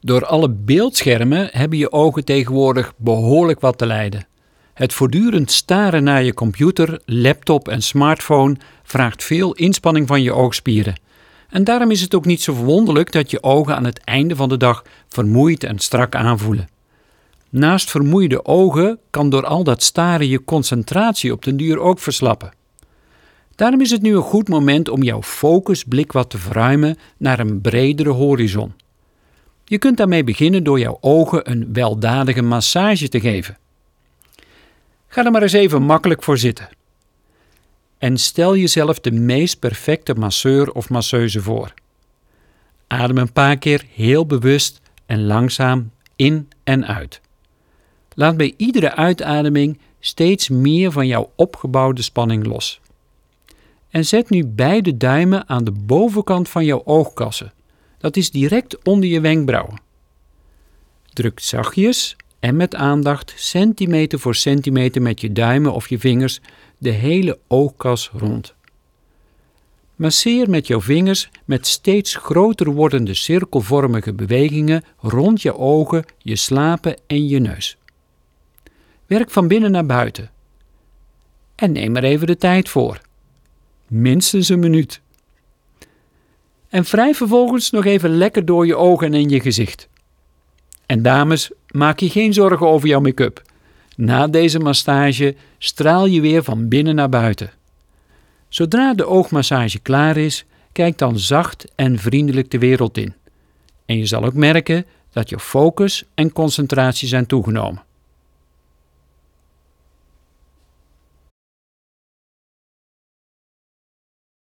Door alle beeldschermen hebben je ogen tegenwoordig behoorlijk wat te lijden. Het voortdurend staren naar je computer, laptop en smartphone vraagt veel inspanning van je oogspieren. En daarom is het ook niet zo verwonderlijk dat je ogen aan het einde van de dag vermoeid en strak aanvoelen. Naast vermoeide ogen kan door al dat staren je concentratie op den duur ook verslappen. Daarom is het nu een goed moment om jouw focusblik wat te verruimen naar een bredere horizon. Je kunt daarmee beginnen door jouw ogen een weldadige massage te geven. Ga er maar eens even makkelijk voor zitten. En stel jezelf de meest perfecte masseur of masseuse voor. Adem een paar keer heel bewust en langzaam in en uit. Laat bij iedere uitademing steeds meer van jouw opgebouwde spanning los. En zet nu beide duimen aan de bovenkant van jouw oogkassen. Dat is direct onder je wenkbrauwen. Druk zachtjes en met aandacht centimeter voor centimeter met je duimen of je vingers de hele oogkas rond. Masseer met jouw vingers met steeds groter wordende cirkelvormige bewegingen rond je ogen, je slapen en je neus. Werk van binnen naar buiten. En neem er even de tijd voor. Minstens een minuut. En wrijf vervolgens nog even lekker door je ogen en in je gezicht. En dames, maak je geen zorgen over jouw make-up. Na deze massage straal je weer van binnen naar buiten. Zodra de oogmassage klaar is, kijk dan zacht en vriendelijk de wereld in. En je zal ook merken dat je focus en concentratie zijn toegenomen.